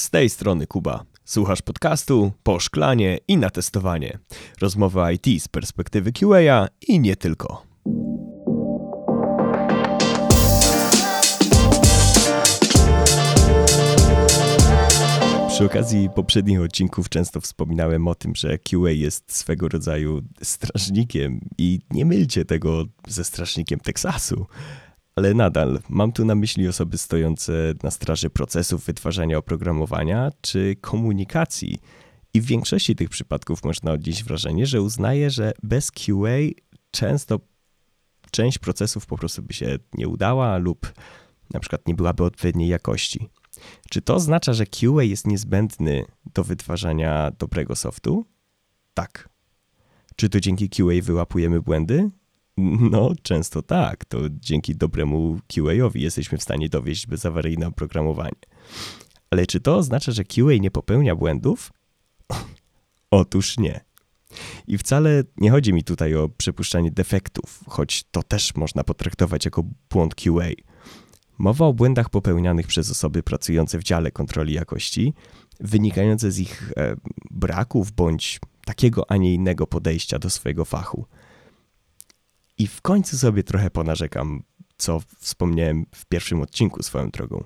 Z tej strony Kuba. Słuchasz podcastu po szklanie i na testowanie. Rozmowy IT z perspektywy QA i nie tylko. Przy okazji poprzednich odcinków często wspominałem o tym, że QA jest swego rodzaju strażnikiem i nie mylcie tego ze strażnikiem Teksasu. Ale nadal mam tu na myśli osoby stojące na straży procesów wytwarzania oprogramowania czy komunikacji. I w większości tych przypadków można odnieść wrażenie, że uznaje, że bez QA często część procesów po prostu by się nie udała lub na przykład nie byłaby odpowiedniej jakości. Czy to oznacza, że QA jest niezbędny do wytwarzania dobrego softu? Tak. Czy to dzięki QA wyłapujemy błędy? No, często tak. To dzięki dobremu QA-owi jesteśmy w stanie dowieść bezawaryjne oprogramowanie. Ale czy to oznacza, że QA nie popełnia błędów? Otóż nie. I wcale nie chodzi mi tutaj o przepuszczanie defektów, choć to też można potraktować jako błąd QA. Mowa o błędach popełnianych przez osoby pracujące w dziale kontroli jakości, wynikające z ich e, braków bądź takiego, a nie innego podejścia do swojego fachu. I w końcu sobie trochę ponarzekam, co wspomniałem w pierwszym odcinku swoją drogą.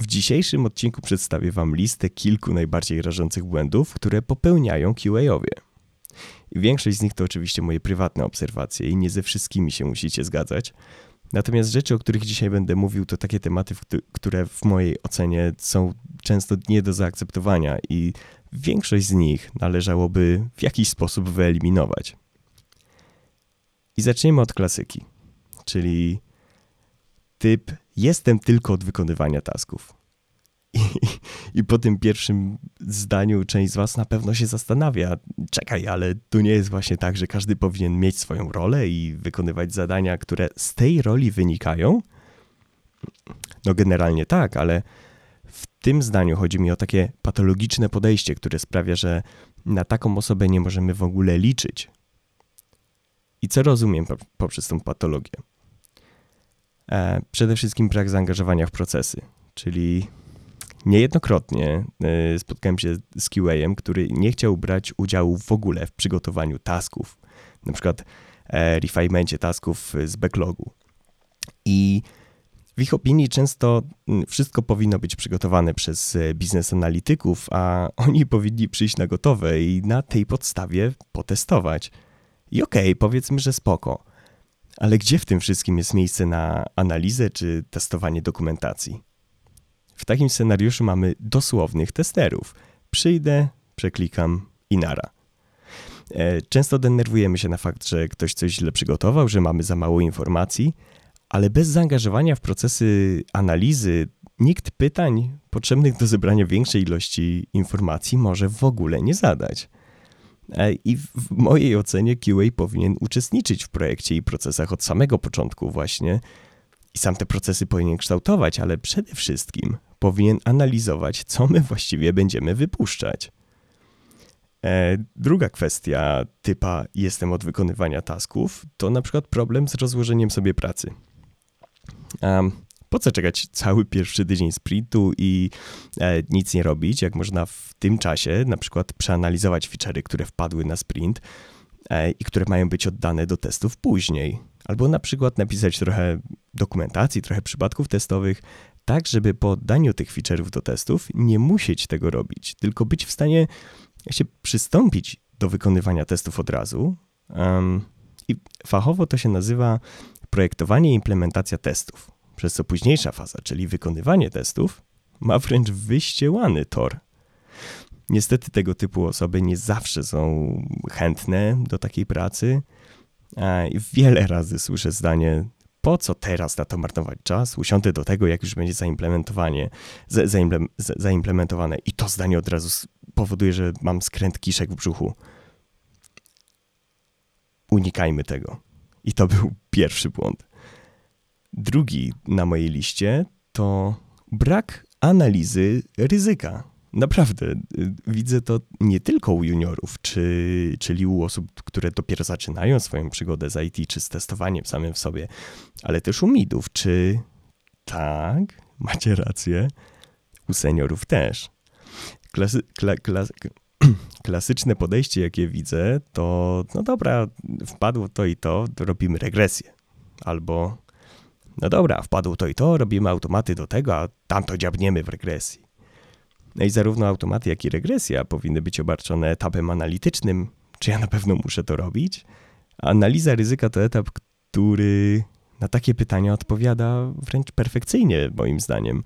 W dzisiejszym odcinku przedstawię Wam listę kilku najbardziej rażących błędów, które popełniają QA-owie. Większość z nich to oczywiście moje prywatne obserwacje i nie ze wszystkimi się musicie zgadzać. Natomiast rzeczy, o których dzisiaj będę mówił, to takie tematy, które w mojej ocenie są często nie do zaakceptowania i większość z nich należałoby w jakiś sposób wyeliminować. I zaczniemy od klasyki, czyli typ jestem tylko od wykonywania tasków. I, I, po tym pierwszym zdaniu część z Was na pewno się zastanawia, czekaj, ale to nie jest właśnie tak, że każdy powinien mieć swoją rolę i wykonywać zadania, które z tej roli wynikają? No, generalnie tak, ale w tym zdaniu chodzi mi o takie patologiczne podejście, które sprawia, że na taką osobę nie możemy w ogóle liczyć. I co rozumiem poprzez tą patologię? E, przede wszystkim brak zaangażowania w procesy, czyli niejednokrotnie e, spotkałem się z QA-em, który nie chciał brać udziału w ogóle w przygotowaniu tasków, na przykład e, refinemencie tasków z backlogu. I w ich opinii często wszystko powinno być przygotowane przez biznes analityków, a oni powinni przyjść na gotowe i na tej podstawie potestować. I okej, okay, powiedzmy, że spoko. Ale gdzie w tym wszystkim jest miejsce na analizę czy testowanie dokumentacji? W takim scenariuszu mamy dosłownych testerów. Przyjdę, przeklikam i nara. E, często denerwujemy się na fakt, że ktoś coś źle przygotował, że mamy za mało informacji, ale bez zaangażowania w procesy analizy nikt pytań potrzebnych do zebrania większej ilości informacji może w ogóle nie zadać. E, I w mojej ocenie QA powinien uczestniczyć w projekcie i procesach od samego początku, właśnie. I sam te procesy powinien kształtować, ale przede wszystkim powinien analizować, co my właściwie będziemy wypuszczać. E, druga kwestia typa jestem od wykonywania tasków to na przykład problem z rozłożeniem sobie pracy. Um, po co czekać cały pierwszy tydzień sprintu i e, nic nie robić, jak można w tym czasie na przykład przeanalizować feature'y, które wpadły na sprint e, i które mają być oddane do testów później. Albo na przykład napisać trochę dokumentacji, trochę przypadków testowych, tak żeby po oddaniu tych feature'ów do testów nie musieć tego robić, tylko być w stanie się przystąpić do wykonywania testów od razu. Um, I fachowo to się nazywa projektowanie i implementacja testów przez co późniejsza faza, czyli wykonywanie testów, ma wręcz wyściełany tor. Niestety tego typu osoby nie zawsze są chętne do takiej pracy. Wiele razy słyszę zdanie, po co teraz na to marnować czas? Usiądę do tego, jak już będzie zaimplementowanie, zaimplementowane. I to zdanie od razu powoduje, że mam skręt kiszek w brzuchu. Unikajmy tego. I to był pierwszy błąd. Drugi na mojej liście to brak analizy ryzyka. Naprawdę, y, widzę to nie tylko u juniorów, czy, czyli u osób, które dopiero zaczynają swoją przygodę z IT, czy z testowaniem samym w sobie, ale też u midów, czy tak, macie rację, u seniorów też. Klasy, kla, klas, klasyczne podejście, jakie widzę, to no dobra, wpadło to i to robimy regresję. Albo no dobra, wpadło to i to, robimy automaty do tego, a tamto dziabniemy w regresji. No i zarówno automaty, jak i regresja powinny być obarczone etapem analitycznym, czy ja na pewno muszę to robić. Analiza ryzyka to etap, który na takie pytania odpowiada wręcz perfekcyjnie, moim zdaniem.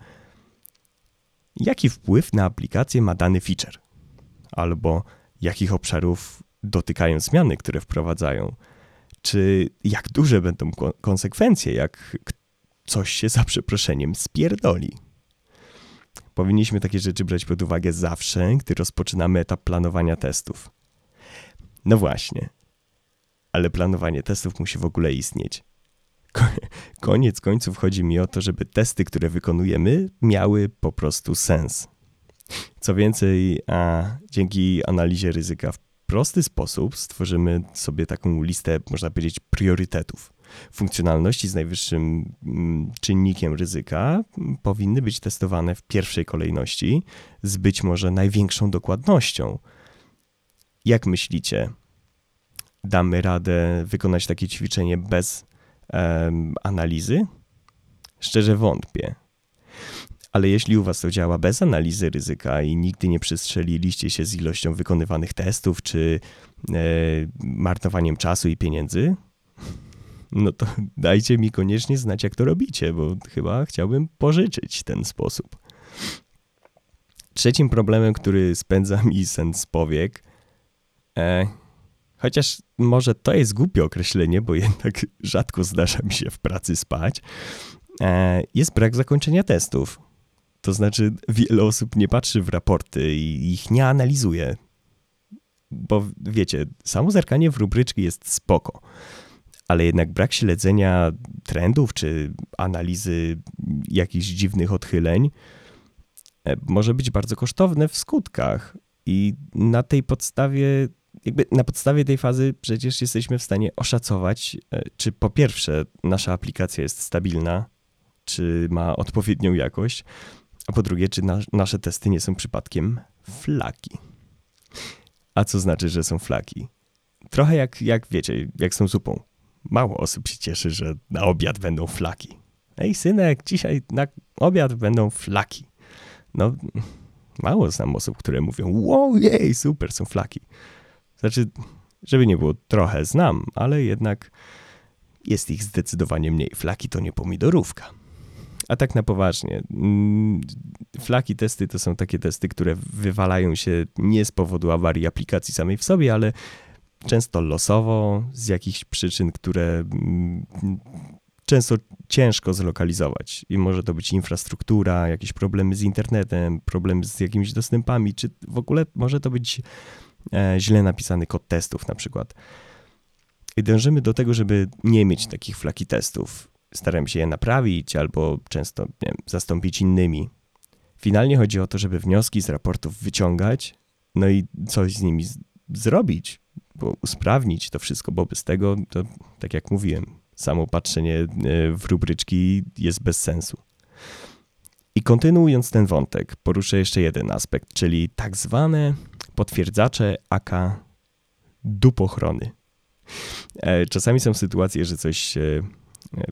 Jaki wpływ na aplikację ma dany feature? Albo jakich obszarów dotykają zmiany, które wprowadzają? Czy jak duże będą konsekwencje, jak coś się za przeproszeniem spierdoli? Powinniśmy takie rzeczy brać pod uwagę zawsze, gdy rozpoczynamy etap planowania testów. No właśnie. Ale planowanie testów musi w ogóle istnieć. Koniec końców chodzi mi o to, żeby testy, które wykonujemy, miały po prostu sens. Co więcej, a dzięki analizie ryzyka w prosty sposób stworzymy sobie taką listę, można powiedzieć, priorytetów. Funkcjonalności z najwyższym mm, czynnikiem ryzyka powinny być testowane w pierwszej kolejności z być może największą dokładnością. Jak myślicie, damy radę wykonać takie ćwiczenie bez um, analizy? Szczerze wątpię. Ale jeśli u Was to działa bez analizy ryzyka i nigdy nie przestrzeliliście się z ilością wykonywanych testów czy e, marnowaniem czasu i pieniędzy, no to dajcie mi koniecznie znać, jak to robicie, bo chyba chciałbym pożyczyć ten sposób. Trzecim problemem, który spędza mi sen z powiek, e, chociaż może to jest głupie określenie, bo jednak rzadko zdarza mi się w pracy spać, e, jest brak zakończenia testów. To znaczy, wiele osób nie patrzy w raporty i ich nie analizuje. Bo wiecie, samo zerkanie w rubryczki jest spoko ale jednak brak śledzenia trendów czy analizy jakichś dziwnych odchyleń e, może być bardzo kosztowne w skutkach. I na tej podstawie, jakby na podstawie tej fazy przecież jesteśmy w stanie oszacować, e, czy po pierwsze nasza aplikacja jest stabilna, czy ma odpowiednią jakość, a po drugie, czy na, nasze testy nie są przypadkiem flaki. A co znaczy, że są flaki? Trochę jak, jak wiecie, jak są zupą mało osób się cieszy, że na obiad będą flaki. Ej, synek, dzisiaj na obiad będą flaki. No, mało znam osób, które mówią, wow, jej, super, są flaki. Znaczy, żeby nie było, trochę znam, ale jednak jest ich zdecydowanie mniej. Flaki to nie pomidorówka. A tak na poważnie, mm, flaki testy to są takie testy, które wywalają się nie z powodu awarii aplikacji samej w sobie, ale często losowo, z jakichś przyczyn, które mm, często ciężko zlokalizować. I może to być infrastruktura, jakieś problemy z internetem, problemy z jakimiś dostępami, czy w ogóle może to być e, źle napisany kod testów na przykład. I dążymy do tego, żeby nie mieć takich flaki testów. Staramy się je naprawić albo często wiem, zastąpić innymi. Finalnie chodzi o to, żeby wnioski z raportów wyciągać, no i coś z nimi zrobić, usprawnić to wszystko, bo bez tego, to tak jak mówiłem, samo patrzenie e, w rubryczki jest bez sensu. I kontynuując ten wątek, poruszę jeszcze jeden aspekt, czyli tak zwane potwierdzacze aka dupochrony. E, czasami są sytuacje, że coś e,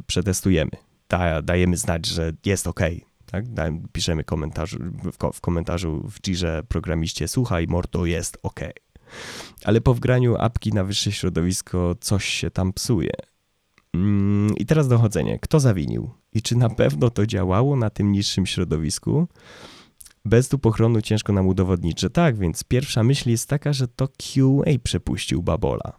przetestujemy, da, dajemy znać, że jest ok. Tak? Piszemy komentarzu, w komentarzu w Jirze programiście, słuchaj, morto, jest ok ale po wgraniu apki na wyższe środowisko coś się tam psuje. Mm, I teraz dochodzenie. Kto zawinił? I czy na pewno to działało na tym niższym środowisku? Bez tu pochronu ciężko nam udowodnić, że tak, więc pierwsza myśl jest taka, że to QA przepuścił babola.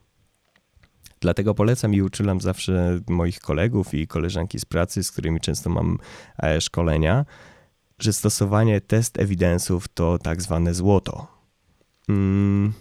Dlatego polecam i uczulam zawsze moich kolegów i koleżanki z pracy, z którymi często mam e, szkolenia, że stosowanie test evidensów to tak zwane złoto. Hmm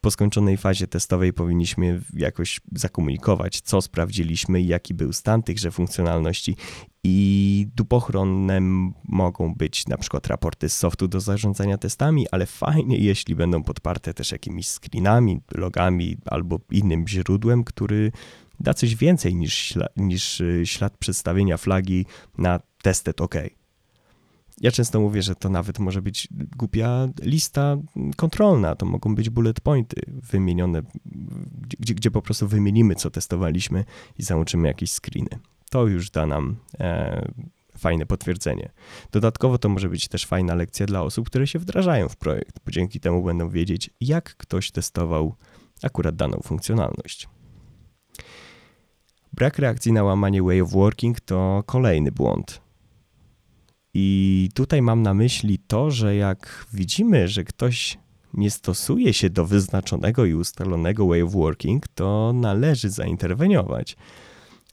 po skończonej fazie testowej powinniśmy jakoś zakomunikować, co sprawdziliśmy, jaki był stan tychże funkcjonalności i dupochronne mogą być na przykład raporty z softu do zarządzania testami, ale fajnie, jeśli będą podparte też jakimiś screenami, logami albo innym źródłem, który da coś więcej niż, niż y, ślad przedstawienia flagi na tested OK. Ja często mówię, że to nawet może być głupia lista kontrolna, to mogą być bullet pointy wymienione, gdzie, gdzie po prostu wymienimy, co testowaliśmy i załączymy jakieś screeny. To już da nam e, fajne potwierdzenie. Dodatkowo to może być też fajna lekcja dla osób, które się wdrażają w projekt, bo dzięki temu będą wiedzieć, jak ktoś testował akurat daną funkcjonalność. Brak reakcji na łamanie way of working to kolejny błąd. I tutaj mam na myśli to, że jak widzimy, że ktoś nie stosuje się do wyznaczonego i ustalonego way of working, to należy zainterweniować.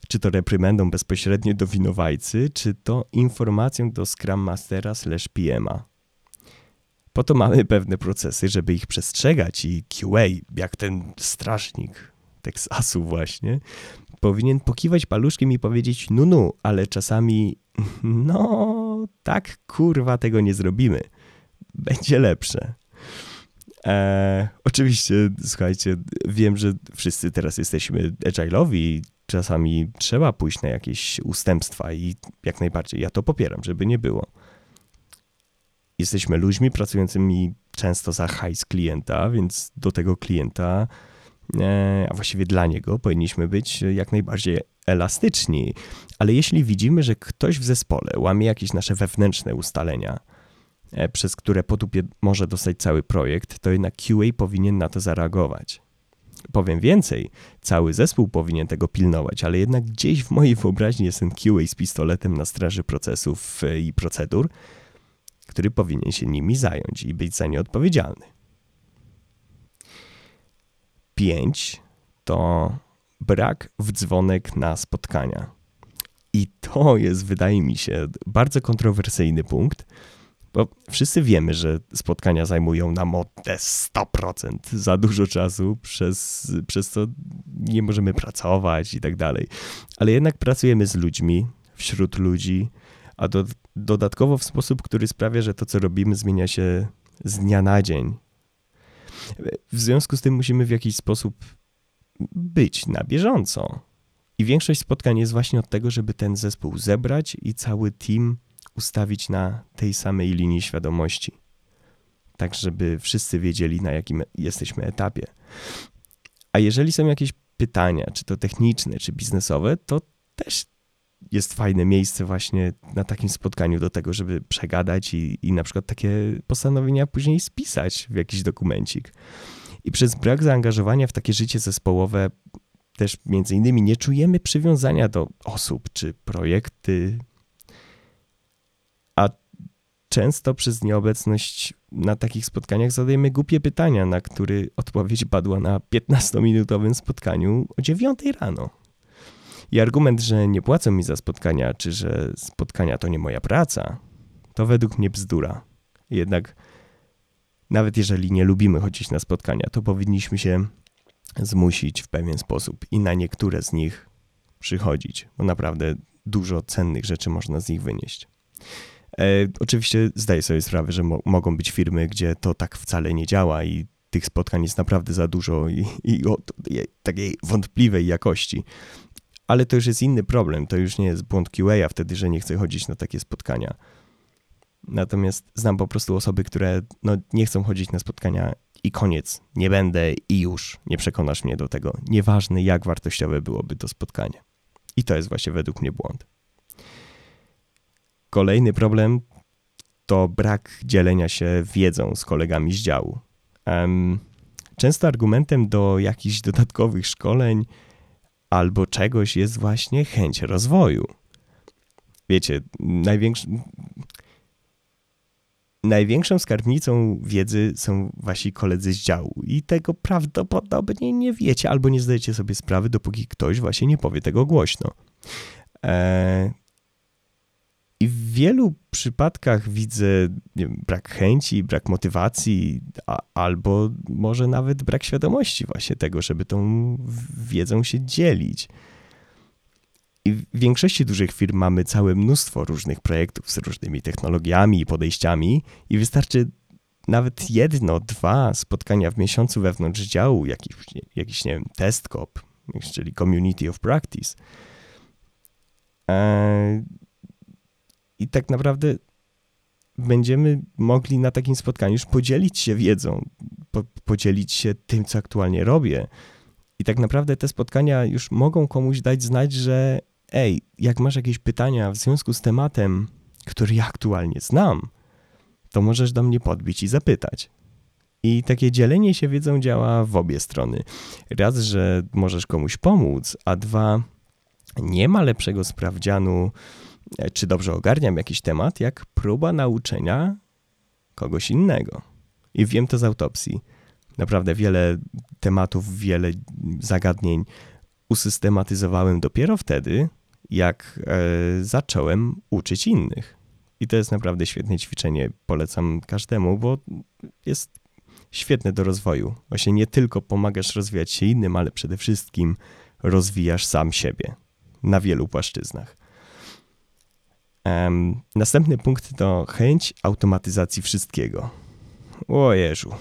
Czy to reprymendą bezpośrednio do winowajcy, czy to informacją do Scrum Mastera slash PM'a. Po to mamy pewne procesy, żeby ich przestrzegać i QA, jak ten strażnik Teksasu właśnie, powinien pokiwać paluszkiem i powiedzieć no, no, ale czasami no, tak kurwa tego nie zrobimy. Będzie lepsze. E, oczywiście, słuchajcie, wiem, że wszyscy teraz jesteśmy agile'owi czasami trzeba pójść na jakieś ustępstwa i jak najbardziej ja to popieram, żeby nie było. Jesteśmy ludźmi pracującymi często za hajs klienta, więc do tego klienta, a właściwie dla niego, powinniśmy być jak najbardziej elastyczni. Ale jeśli widzimy, że ktoś w zespole łamie jakieś nasze wewnętrzne ustalenia, e, przez które potupie może dostać cały projekt, to jednak QA powinien na to zareagować. Powiem więcej, cały zespół powinien tego pilnować, ale jednak gdzieś w mojej wyobraźni jest ten QA z pistoletem na straży procesów e, i procedur, który powinien się nimi zająć i być za nie odpowiedzialny. 5 to brak wdzwonek na spotkania. I to jest, wydaje mi się, bardzo kontrowersyjny punkt, bo wszyscy wiemy, że spotkania zajmują nam o te 100% za dużo czasu, przez, przez co nie możemy pracować i tak dalej. Ale jednak pracujemy z ludźmi, wśród ludzi, a do, dodatkowo w sposób, który sprawia, że to, co robimy, zmienia się z dnia na dzień. W związku z tym musimy w jakiś sposób być na bieżąco. I większość spotkań jest właśnie od tego, żeby ten zespół zebrać i cały team ustawić na tej samej linii świadomości. Tak, żeby wszyscy wiedzieli, na jakim jesteśmy etapie. A jeżeli są jakieś pytania, czy to techniczne, czy biznesowe, to też jest fajne miejsce właśnie na takim spotkaniu do tego, żeby przegadać i, i na przykład takie postanowienia później spisać w jakiś dokumencik. I przez brak zaangażowania w takie życie zespołowe też między innymi nie czujemy przywiązania do osób czy projekty, a często przez nieobecność na takich spotkaniach zadajemy głupie pytania, na które odpowiedź padła na 15-minutowym spotkaniu o 9 rano. I argument, że nie płacą mi za spotkania, czy że spotkania to nie moja praca, to według mnie bzdura. Jednak nawet jeżeli nie lubimy chodzić na spotkania, to powinniśmy się zmusić w pewien sposób i na niektóre z nich przychodzić, bo naprawdę dużo cennych rzeczy można z nich wynieść. E, oczywiście zdaję sobie sprawę, że mo mogą być firmy, gdzie to tak wcale nie działa i tych spotkań jest naprawdę za dużo i, i o takiej wątpliwej jakości. Ale to już jest inny problem. To już nie jest błąd QA wtedy, że nie chce chodzić na takie spotkania. Natomiast znam po prostu osoby, które no, nie chcą chodzić na spotkania i koniec. Nie będę i już. Nie przekonasz mnie do tego. Nieważne, jak wartościowe byłoby to spotkanie. I to jest właśnie według mnie błąd. Kolejny problem to brak dzielenia się wiedzą z kolegami z działu. Um, często argumentem do jakichś dodatkowych szkoleń albo czegoś jest właśnie chęć rozwoju. Wiecie, największą skarbnicą wiedzy są wasi koledzy z działu i tego prawdopodobnie nie wiecie albo nie zdajecie sobie sprawy, dopóki ktoś właśnie nie powie tego głośno. Eee, I w wielu przypadkach widzę wiem, brak chęci, brak motywacji, a, albo może nawet brak świadomości właśnie tego, żeby tą wiedzą się dzielić. I w większości dużych firm mamy całe mnóstwo różnych projektów z różnymi technologiami i podejściami, i wystarczy nawet jedno, dwa spotkania w miesiącu wewnątrz działu, jakiś, jakiś nie wiem, test cop, czyli community of practice. Eee, I tak naprawdę będziemy mogli na takim spotkaniu już podzielić się wiedzą, po, podzielić się tym, co aktualnie robię. I tak naprawdę te spotkania już mogą komuś dać znać, że ej, jak masz jakieś pytania w związku z tematem, który ja aktualnie znam, to możesz do mnie podbić i zapytać. I takie dzielenie się wiedzą działa w obie strony. Raz, że możesz komuś pomóc, a dwa, nie ma lepszego sprawdzianu, czy dobrze ogarniam jakiś temat, jak próba nauczenia kogoś innego. I wiem to z autopsji. Naprawdę wiele tematów, wiele zagadnień usystematyzowałem dopiero wtedy, jak e, zacząłem uczyć innych. I to jest naprawdę świetne ćwiczenie. Polecam każdemu, bo jest świetne do rozwoju. Właśnie nie tylko pomagasz rozwijać się innym, ale przede wszystkim rozwijasz sam siebie na wielu płaszczyznach. Następny punkt to chęć automatyzacji wszystkiego. O Jezu.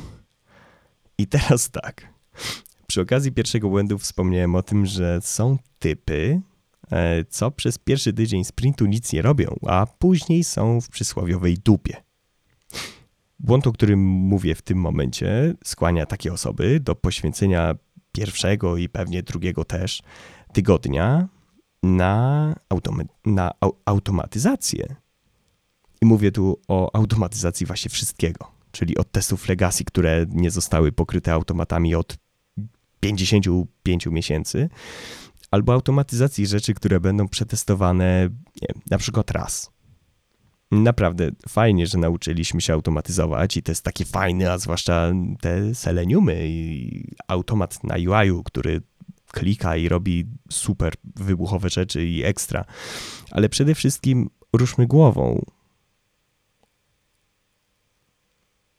I teraz tak. Przy okazji pierwszego błędu wspomniałem o tym, że są typy, e, co przez pierwszy tydzień sprintu nic nie robią, a później są w przysłowiowej dupie. Błąd, o którym mówię w tym momencie, skłania takie osoby do poświęcenia pierwszego i pewnie drugiego też tygodnia na, automa- na au- automatyzację. I mówię tu o automatyzacji właśnie wszystkiego, czyli od testów legacy, które nie zostały pokryte automatami od 55 miesięcy, albo automatyzacji rzeczy, które będą przetestowane nie, na przykład raz Naprawdę fajnie, że nauczyliśmy się automatyzować i to jest takie fajne, a zwłaszcza te seleniumy i automat na UI-u, który klika i robi super wybuchowe rzeczy i ekstra. Ale przede wszystkim ruszmy głową.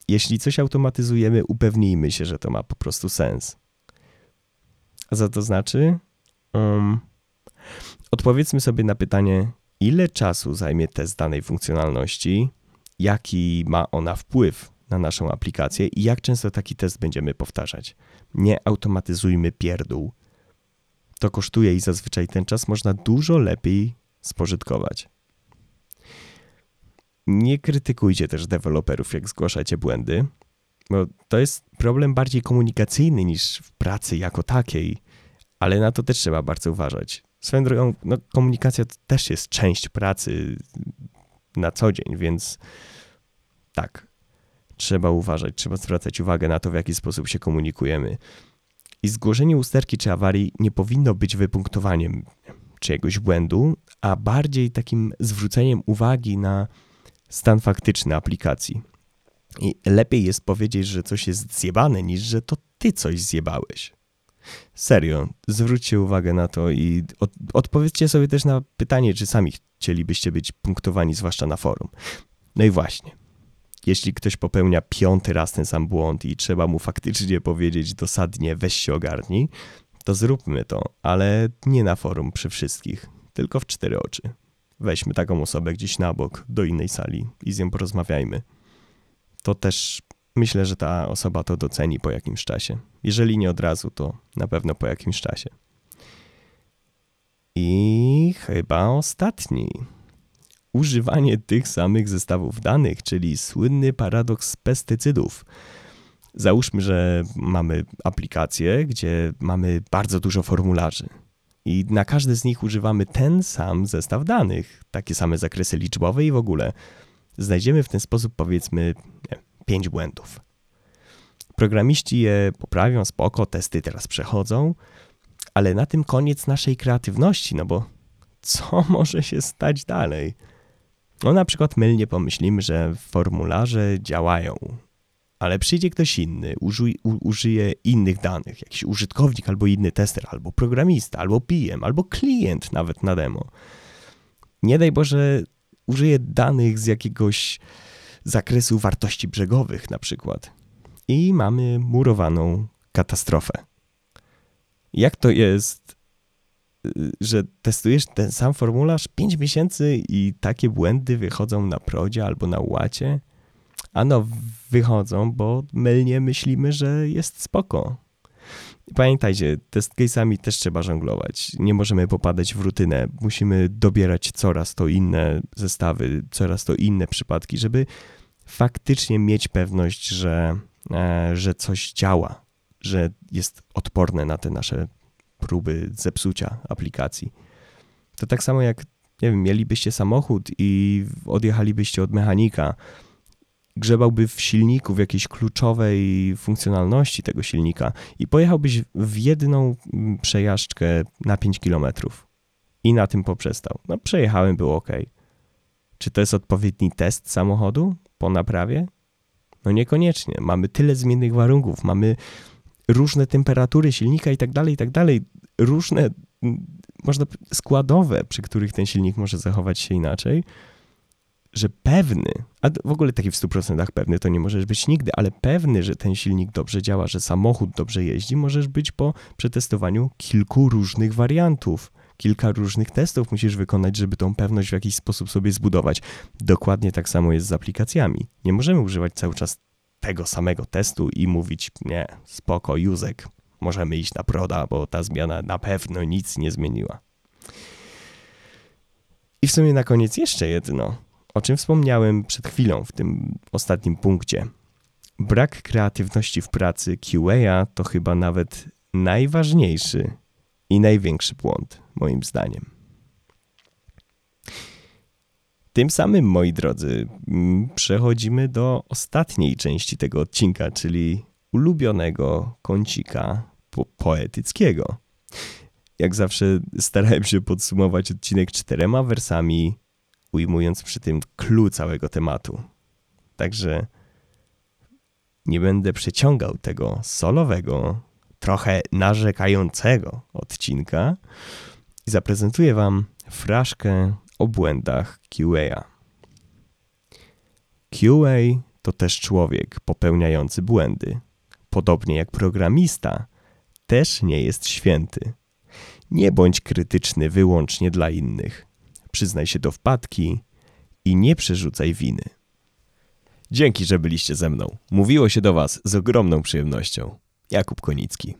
Jeśli coś automatyzujemy, upewnijmy się, że to ma po prostu sens. A co to znaczy? Um, odpowiedzmy sobie na pytanie, ile czasu zajmie test danej funkcjonalności, jaki ma ona wpływ na naszą aplikację i jak często taki test będziemy powtarzać. Nie automatyzujmy pierdół. To kosztuje i zazwyczaj ten czas można dużo lepiej spożytkować. Nie krytykujcie też deweloperów, jak zgłaszacie błędy, bo to jest problem bardziej komunikacyjny niż w pracy jako takiej, ale na to też trzeba bardzo uważać. Swoją drogą, no, komunikacja to też jest część pracy na co dzień, więc tak, trzeba uważać, trzeba zwracać uwagę na to, w jaki sposób się komunikujemy. I zgłoszenie usterki czy awarii nie powinno być wypunktowaniem czyjegoś błędu, a bardziej takim zwróceniem uwagi na stan faktyczny aplikacji. I lepiej jest powiedzieć, że coś jest zjebane, niż że to ty coś zjebałeś. Serio, zwróćcie uwagę na to i od, odpowiedzcie sobie też na pytanie, czy sami chcielibyście być punktowani, zwłaszcza na forum. No i właśnie, jeśli ktoś popełnia piąty raz ten sam błąd i trzeba mu faktycznie powiedzieć dosadnie weź się ogarnij, to zróbmy to, ale nie na forum przy wszystkich, tylko w cztery oczy. Weźmy taką osobę gdzieś na bok, do innej sali i z nią porozmawiajmy. To też Myślę, że ta osoba to doceni po jakimś czasie. Jeżeli nie od razu, to na pewno po jakimś czasie. I chyba ostatni. Używanie tych samych zestawów danych, czyli słynny paradoks pestycydów. Załóżmy, że mamy aplikację, gdzie mamy bardzo dużo formularzy. I na każdy z nich używamy ten sam zestaw danych, takie same zakresy liczbowe i w ogóle. Znajdziemy w ten sposób, powiedzmy, nie, pięć błędów. Programiści je poprawią, spoko, testy teraz przechodzą, ale na tym koniec naszej kreatywności, no bo co może się stać dalej? No na przykład mylnie pomyślimy, że formularze działają, ale przyjdzie ktoś inny, użyj, u, użyje innych danych, jakiś użytkownik albo inny tester, albo programista, albo PM, albo klient nawet na demo. Nie daj Boże, użyje danych z jakiegoś zakresu wartości brzegowych na przykład. I mamy murowaną katastrofę. Jak to jest, że testujesz ten sam formularz 5 miesięcy i takie błędy wychodzą na prodzie albo na łacie? Ano, wychodzą, bo mylnie myślimy, że jest spoko. Pamiętajcie, test case'ami też trzeba żonglować. Nie możemy popadać w rutynę. Musimy dobierać coraz to inne zestawy, coraz to inne przypadki, żeby faktycznie mieć pewność, że, e, że coś działa, że jest odporne na te nasze próby zepsucia aplikacji. To tak samo jak, nie wiem, mielibyście samochód i odjechalibyście od mechanika, grzebałby w silniku, w jakiejś kluczowej funkcjonalności tego silnika i pojechałbyś w jedną mm, przejażdżkę na 5 km i na tym poprzestał. No przejechałem, było ok. Czy to jest odpowiedni test samochodu po naprawie? No niekoniecznie. Mamy tyle zmiennych warunków, mamy różne temperatury silnika i tak dalej, i tak dalej. Różne, można składowe, przy których ten silnik może zachować się inaczej że pewny, a w ogóle taki w 100% pewny to nie możesz być nigdy, ale pewny, że ten silnik dobrze działa, że samochód dobrze jeździ, możesz być po przetestowaniu kilku różnych wariantów. Kilka różnych testów musisz wykonać, żeby tą pewność w jakiś sposób sobie zbudować. Dokładnie tak samo jest z aplikacjami. Nie możemy używać cały czas tego samego testu i mówić, nie, spoko, Józek, możemy iść na proda, bo ta zmiana na pewno nic nie zmieniła. I w sumie na koniec jeszcze jedno o czym wspomniałem przed chwilą w tym ostatnim punkcie. Brak kreatywności w pracy QA to chyba nawet najważniejszy i największy błąd, moim zdaniem. Tym samym, moi drodzy, mm, przechodzimy do ostatniej części tego odcinka, czyli ulubionego kącika po poetyckiego. Jak zawsze starałem się podsumować odcinek czterema wersami ujmując przy tym clue całego tematu. Także nie będę przeciągał tego solowego, trochę narzekającego odcinka i zaprezentuję Wam fraszkę o błędach QA. QA to też człowiek popełniający błędy. Podobnie jak programista, też nie jest święty. Nie bądź krytyczny wyłącznie dla innych przyznaj się do wpadki i nie przerzucaj winy. Dzięki, że byliście ze mną. Mówiło się do Was z ogromną przyjemnością. Jakub Konicki.